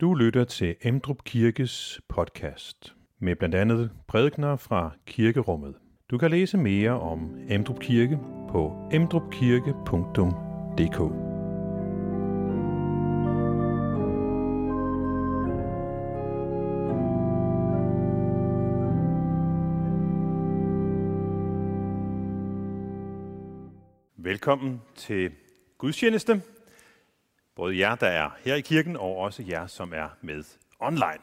Du lytter til Emdrup Kirkes podcast med blandt andet prædikner fra kirkerummet. Du kan læse mere om Emdrup Kirke på emdrupkirke.dk. Velkommen til gudstjeneste. Både jer, der er her i kirken, og også jer, som er med online.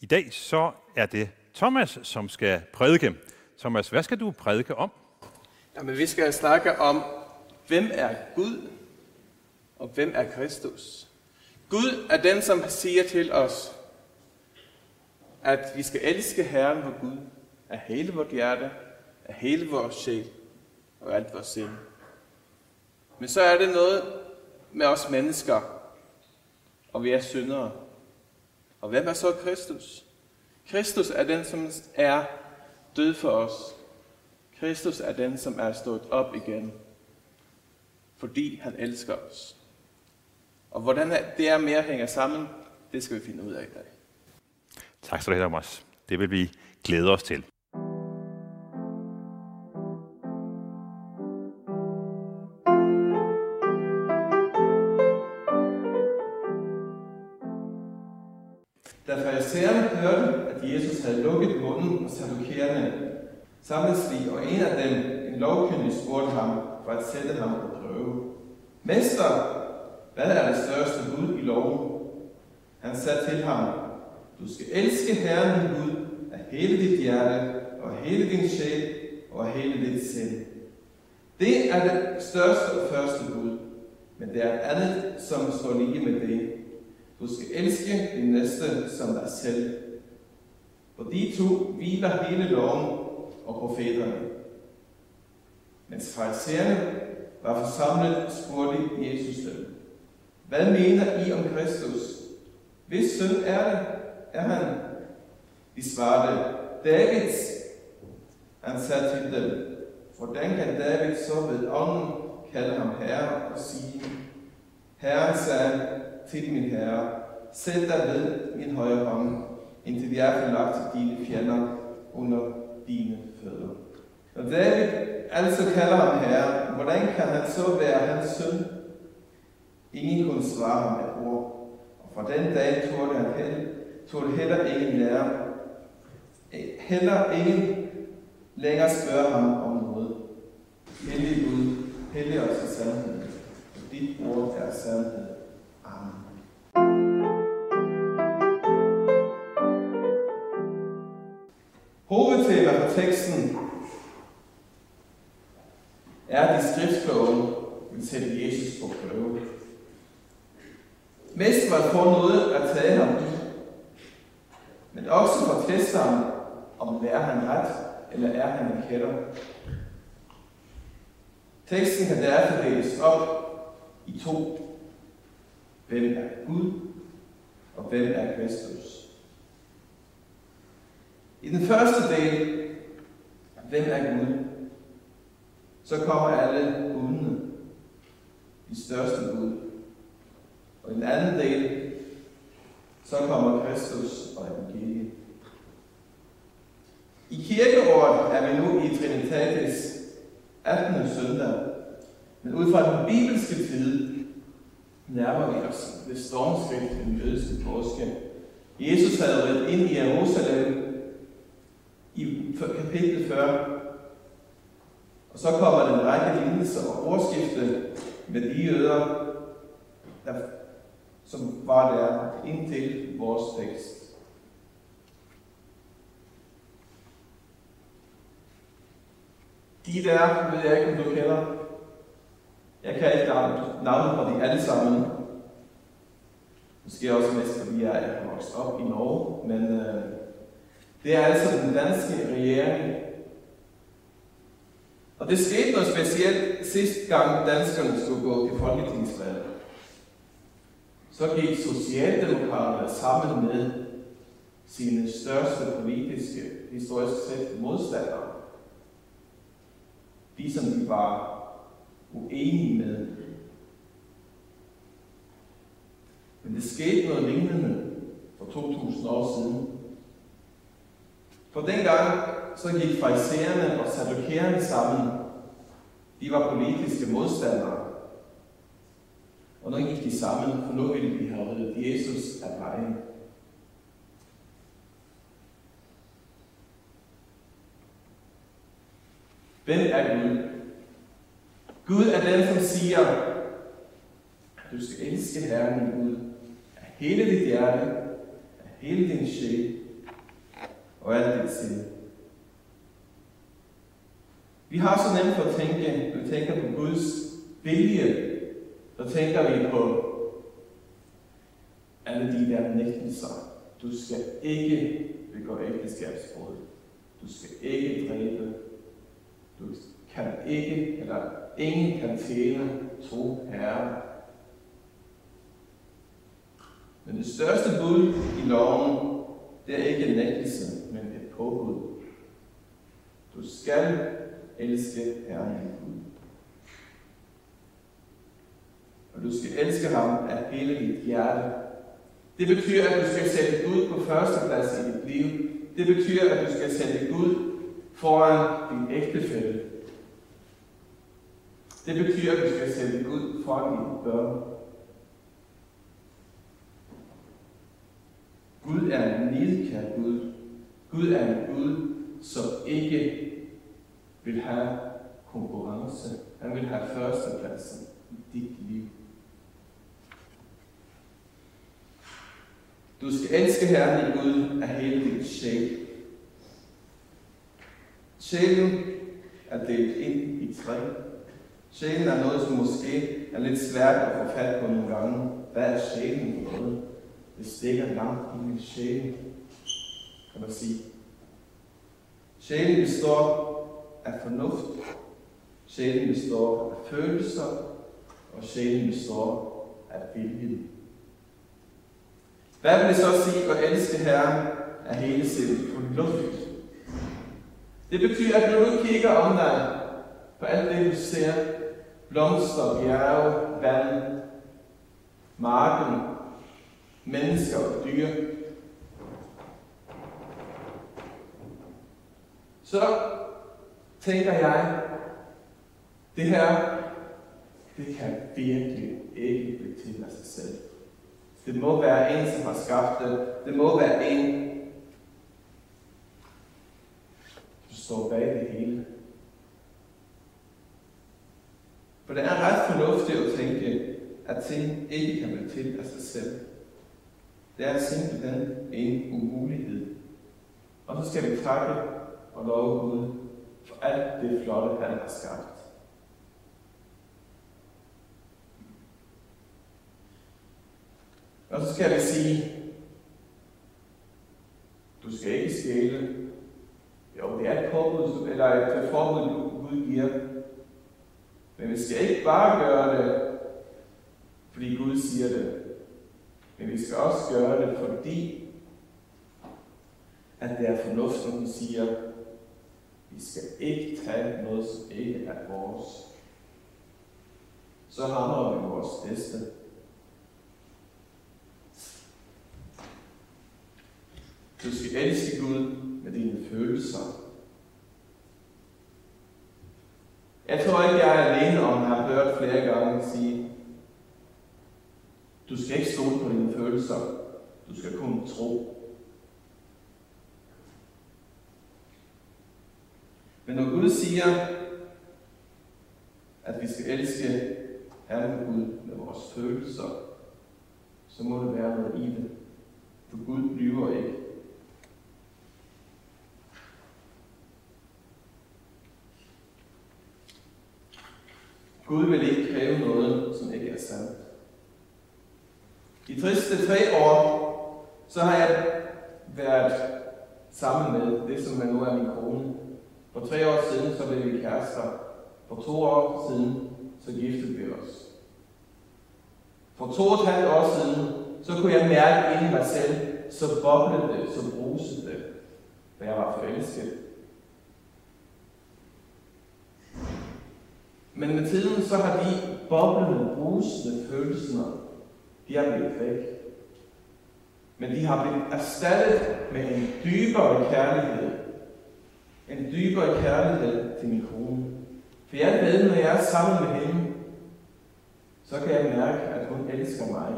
I dag så er det Thomas, som skal prædike. Thomas, hvad skal du prædike om? Jamen, vi skal snakke om, hvem er Gud, og hvem er Kristus. Gud er den, som siger til os, at vi skal elske Herren vor Gud af hele vort hjerte, af hele vores sjæl og alt vores sind. Men så er det noget med os mennesker, og vi er syndere. Og hvem er så Kristus? Kristus er den, som er død for os. Kristus er den, som er stået op igen, fordi han elsker os. Og hvordan det er mere hænger sammen, det skal vi finde ud af i dag. Tak skal du have, Thomas. Det vil vi glæde os til. Lukket og på sadukærerne, samledes og en af dem, en lovkyndig, spurgte ham for at sætte ham på prøve. Mester, hvad er det største bud i loven? Han sagde til ham, du skal elske Herren din Gud af hele dit hjerte, og hele din sjæl, og hele dit sind. Det er det største og første bud, men det er andet, som står lige med det. Du skal elske din næste som dig selv. På de to hviler hele loven og profeterne. Mens farisæerne var forsamlet, spurgte Jesus dem, hvad mener I om Kristus? Hvis søn er det, er han? De svarede, Davids. Han sagde til dem, hvordan kan David så ved ånden kalde ham herre og sige, Herren sagde til min herre, sæt dig ved min højre hånd, indtil de er forlagt til dine fjender under dine fødder. Når David altså kalder ham herre, hvordan kan han så være hans søn? Ingen kunne svare ham med ord, og fra den dag tog han hen, tog heller ingen lære, heller ingen længere spørge ham om noget. Hellig Gud, hellig os i sandheden, og dit ord er sandhed. Teksten er, at de skriftkloge vil sætte Jesus på prøve. Mest var få noget at tale om det, men også for testeren, om er han ret, eller er han en kætter. Teksten kan derfor deles op i to. Hvem er Gud, og hvem er Kristus? I den første del, hvem er Gud, så kommer alle gudene, de største Gud. Og i den anden del, så kommer Kristus og evangeliet. I kirkeåret er vi nu i Trinitatis 18. søndag, men ud fra den bibelske tid nærmer vi os ved stormskridt den jødiske påske. Jesus havde været ind i Jerusalem i kapitel 40, og så kommer der en række lignelser og ordskifte med de jøder, der, som var der indtil vores tekst. De der ved jeg ikke, om du kender. Jeg kan ikke navnet på de alle sammen. Måske også mest, fordi jeg er vokset op i Norge, men øh, det er altså den danske regering. Og det skete noget specielt sidste gang danskerne skulle gå til folketingsvalg. Så gik Socialdemokraterne sammen med sine største politiske, historisk set modstandere. De, som de var uenige med. Men det skete noget lignende for 2000 år siden. For dengang så gik fraisererne og sadukærerne sammen. De var politiske modstandere. Og nu gik de sammen, for nu ville de have reddet Jesus af vejen. Hvem er Gud? Gud er den, som siger, at du skal elske Herren Gud af hele dit hjerte, af hele din sjæl og alt dit sind. Vi har så nemt for at tænke, når vi tænker på Guds vilje, så tænker vi på alle de der nægtelser. Du skal ikke begå ægteskabsbrud. Du skal ikke dræbe. Du kan ikke, eller ingen kan tjene to herrer. Men det største bud i loven, det er ikke en nægtelse, påbud. Du skal elske Herren din Gud. Og du skal elske ham af hele dit hjerte. Det betyder, at du skal sætte Gud på første plads i dit liv. Det betyder, at du skal sætte Gud foran din ægtefælle. Det betyder, at du skal sætte Gud foran dine børn. Gud er en nidkær Gud. Gud er en Gud, som ikke vil have konkurrence. Han vil have førstepladsen i dit liv. Du skal elske Herren i Gud af hele din sjæl. Sjælen er delt ind i tre. Sjælen er noget, som måske er lidt svært at få fat på nogle gange. Hvad er sjælen for noget? Det stikker langt ind i sjælen, kan man sige. Sjælen består af fornuft. Sjælen består af følelser. Og sjælen består af viljen. Hvad vil det så sige at elske Herren af hele sin fornuft? Det betyder, at når du kigger om dig på alt det, du ser, blomster, bjerge, vand, marken, mennesker og dyr, så tænker jeg, det her, det kan virkelig ikke blive til af sig selv. Det må være en, som har skabt det. Det må være en, som står bag det hele. For det er ret fornuftigt at tænke, at ting ikke kan blive til af sig selv. Det er simpelthen en umulighed. Og så skal vi takke og love Gud for alt det flotte, han har skabt. Og så skal vi sige, du skal ikke stjæle. Jo, det er et påbud, eller et forbud, Gud giver. Men vi skal ikke bare gøre det, fordi Gud siger det. Men vi skal også gøre det, fordi at det er fornuft, som siger, vi skal ikke tage noget, som ikke er vores. Så hamrer vi vores næste. Du skal elske Gud med dine følelser. Jeg tror ikke, jeg er alene om, at jeg har hørt flere gange sige, du skal ikke stole på dine følelser. Du skal kun tro. Men når Gud siger, at vi skal elske Herren Gud med vores følelser, så må det være noget i det. For Gud lyver ikke. Gud vil ikke kræve noget, som ikke er sandt. De triste tre år, så har jeg været sammen med det, som er nu er min kone. For tre år siden, så blev vi kærester. For to år siden, så giftede vi os. For to og et halvt år siden, så kunne jeg mærke ind i mig selv, så boblede det, så brusede det, da jeg var forelsket. Men med tiden, så har de boblende, brusende følelser, de er blevet væk. Men de har blivet erstattet med en dybere kærlighed. En dybere kærlighed til min kone. For jeg ved, når jeg er sammen med hende, så kan jeg mærke, at hun elsker mig.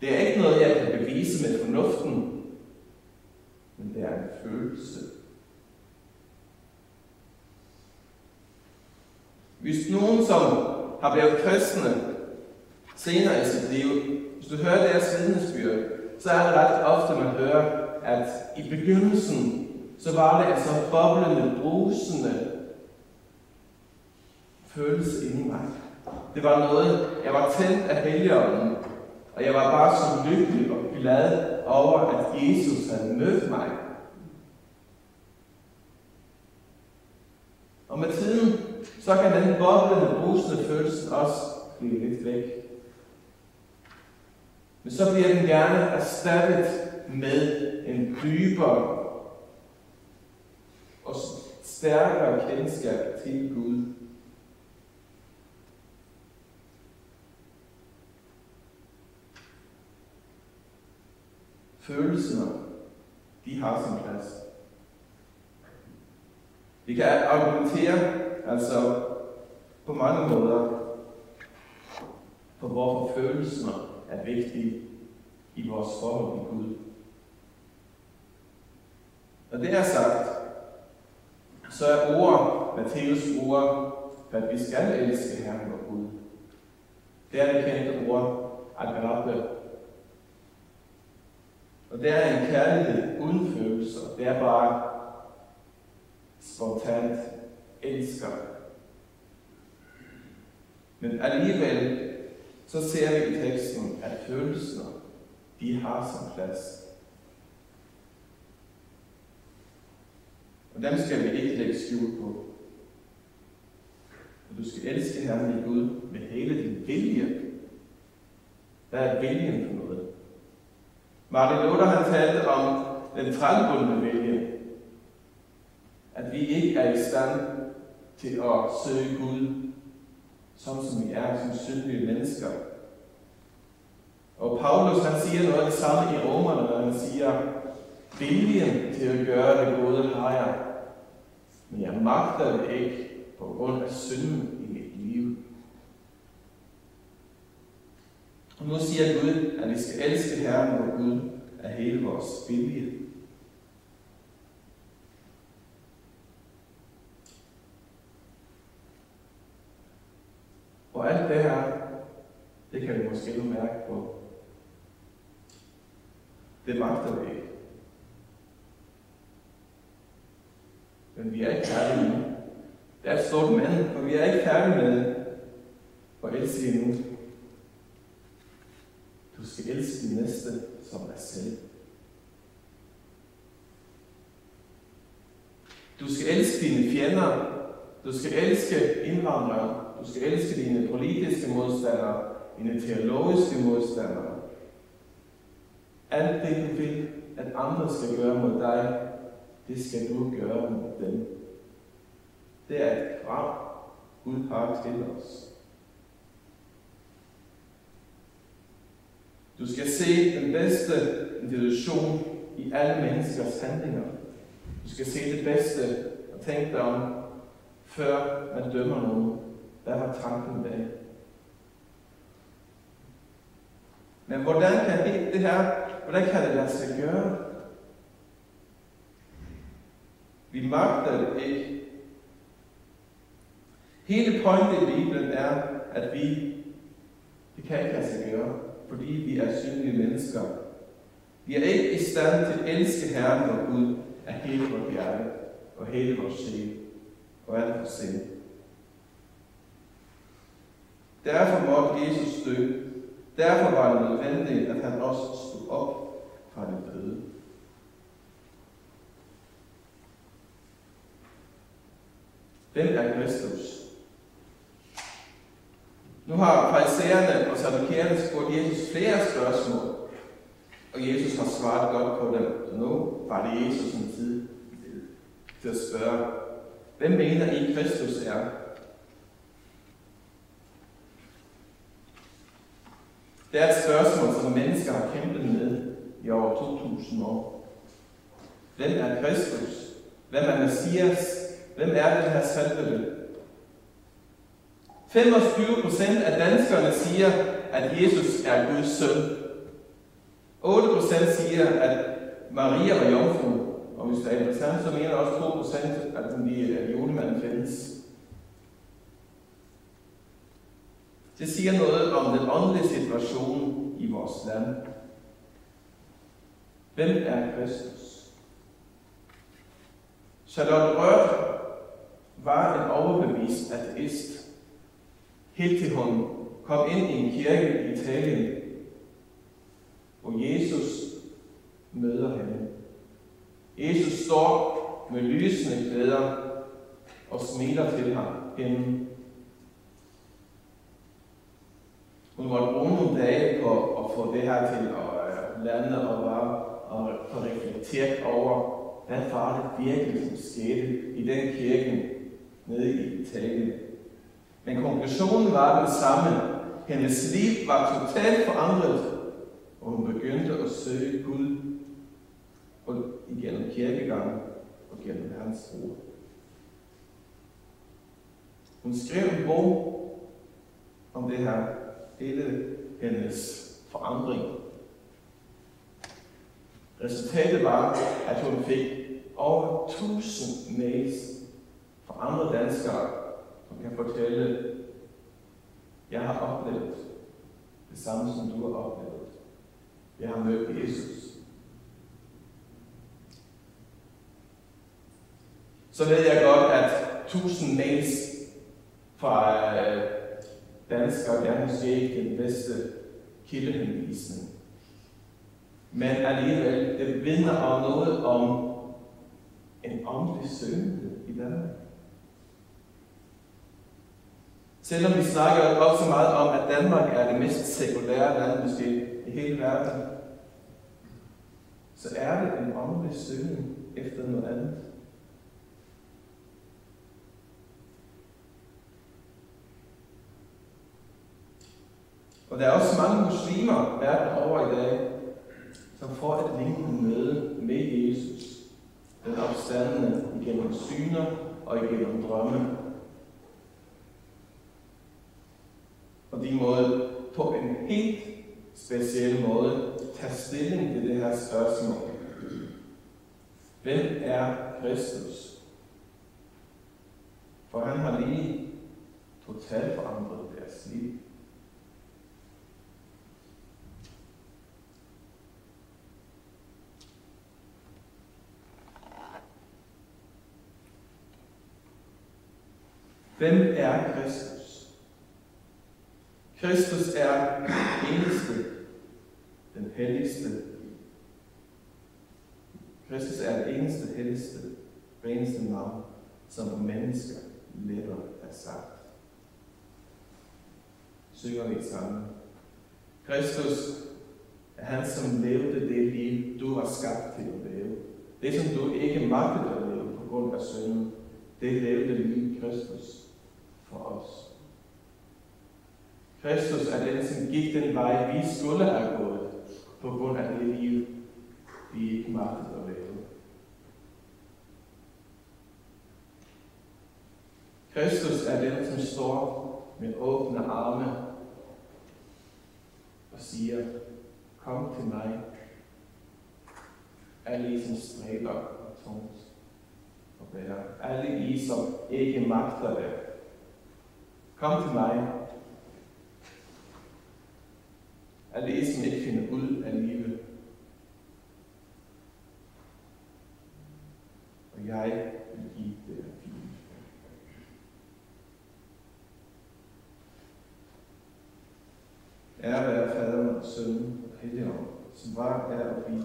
Det er ikke noget, jeg kan bevise med fornuften, men det er en følelse. Hvis nogen, som har blevet kristne senere i sit liv, hvis du hører deres vidnesbyrd, så er det ret ofte, man hører, at i begyndelsen, så var det altså boblende, brusende følelse inde i mig. Det var noget, jeg var tændt af helligånden, og jeg var bare så lykkelig og glad over, at Jesus havde mødt mig. Og med tiden, så kan den boblende, brusende følelse også blive lidt væk. Men så bliver den gerne erstattet med en dybere og stærkere kendskab til Gud. Følelserne, de har sin plads. Vi kan argumentere altså på mange måder for hvorfor følelserne er vigtige i vores forhold til Gud. Når det er sagt, så er ord, Matthæus ord, at vi skal elske Herren vor Gud. Det er det kendte ord, agape. Og det er en kærlighed uden følelser. Det er bare spontant elsker. Men alligevel så ser vi i teksten, at følelser, de har sin plads. Og dem skal vi ikke lægge skjul på. Og du skal elske Herren din Gud med hele din vilje. Hvad er viljen for noget? Martin Luther han talte om den trælbundne vilje. At vi ikke er i stand til at søge Gud, som som vi er som syndige mennesker. Og Paulus han siger noget af det samme i Romerne, når han siger, viljen til at gøre det gode har jeg, men jeg magter det ikke på grund af synden i mit liv. Og nu siger Gud, at vi skal elske Herren vor Gud af hele vores vilje. Og alt det her, det kan vi måske nu mærke på. Det magter vi ikke. Men vi er ikke færdige nu. Det er et stort men, for vi er ikke færdige med at elske endnu. Du skal elske din næste som dig selv. Du skal elske dine fjender. Du skal elske indvandrere. Du skal elske dine politiske modstandere, dine teologiske modstandere. Alt det, du vil, at andre skal gøre mod dig, det skal du gøre med dem. Det er et krav, Gud har til os. Du skal se den bedste institution i alle menneskers handlinger. Du skal se det bedste og tænke dig om, før man dømmer nogen. Hvad har tanken bag? Men hvordan kan det, det her, hvordan kan det lade sig gøre? Vi magter det ikke. Hele pointen i Bibelen er, at vi, det kan ikke lade sig gøre, fordi vi er synlige mennesker. Vi er ikke i stand til at elske Herren og Gud af hele vores hjerte og hele vores sjæl og alt vores sind. Derfor måtte Jesus dø. Derfor var det nødvendigt, at han også stod op fra den døde. Den er Kristus? Nu har farisæerne og sadukæerne spurgt Jesus flere spørgsmål, og Jesus har svaret godt på dem. Så nu var det Jesus en tid til at spørge, hvem mener I Kristus er? Det er et spørgsmål, som mennesker har kæmpet med i over 2000 år. Hvem er Kristus? Hvem er Messias? Hvem er det her salvede? 25 procent af danskerne siger, at Jesus er Guds søn. 8 procent siger, at Maria var jomfru. Og hvis der er interessant, så mener også 2 procent, at den lige julemanden findes. Det siger noget om den åndelige situation i vores land. Hvem er Kristus? Charlotte Rørt var en overbevist ateist, helt til hun kom ind i en kirke i Italien, hvor Jesus møder hende. Jesus står med lysende klæder og smiler til ham hende. Hun måtte bruge nogle dage på at få det her til at øh, lande og bare og få over, hvad var det virkelig, som skete i den kirke nede i Italien. Men konklusionen var den samme. Hendes liv var totalt forandret, og hun begyndte at søge Gud og igennem kirkegangen og gennem hans ord. Hun skrev en bog om det her, hele hendes forandring. Resultatet var, at hun fik over 1000 mails fra andre danskere, som kan fortælle, jeg har oplevet det samme, som du har oplevet. Jeg har mødt Jesus. Så ved jeg godt, at tusind mails fra øh, danskere, det er måske ikke den bedste kildehenvisning. Men alligevel, det vidner om noget om en åndelig søgende i Danmark. Selvom vi snakker også meget om, at Danmark er det mest sekulære land måske i hele verden, så er det en åndelig søgning efter noget andet. Og der er også mange muslimer verden over i dag, som får et lignende møde med Jesus, den opstandende igennem syner og igennem drømme. Og de måde på en helt speciel måde tage stilling til det her spørgsmål. Hvem er Kristus? For han har lige totalt forandret deres liv. Hvem er Kristus? Kristus er den eneste, den helligste. Kristus er den eneste, helligste, reneste navn, som mennesker letter er sagt. Synger vi sammen. Kristus er han, som levede det liv, du var skabt til at leve. Det, som du ikke magtede at leve på grund af synden, det levede liv Kristus for os. Kristus er den, som gik den vej, vi skulle have gået, på grund af det liv, vi ikke magtede at leve. Kristus er den, som står med åbne arme og siger, kom til mig, alle I, som stræber og tungt og bærer. Alle I, som ikke magter det, Kom til mig. At læsen ikke finder ud af livet. Og jeg vil give det fint. Ære være faderen og sønnen og helligånden, som var, er og bliver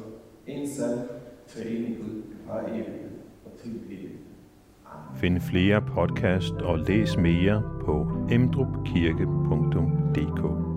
en sand, træning Gud fra evighed og til evighed. Find flere podcast og læs mere på emdrupkirke.dk.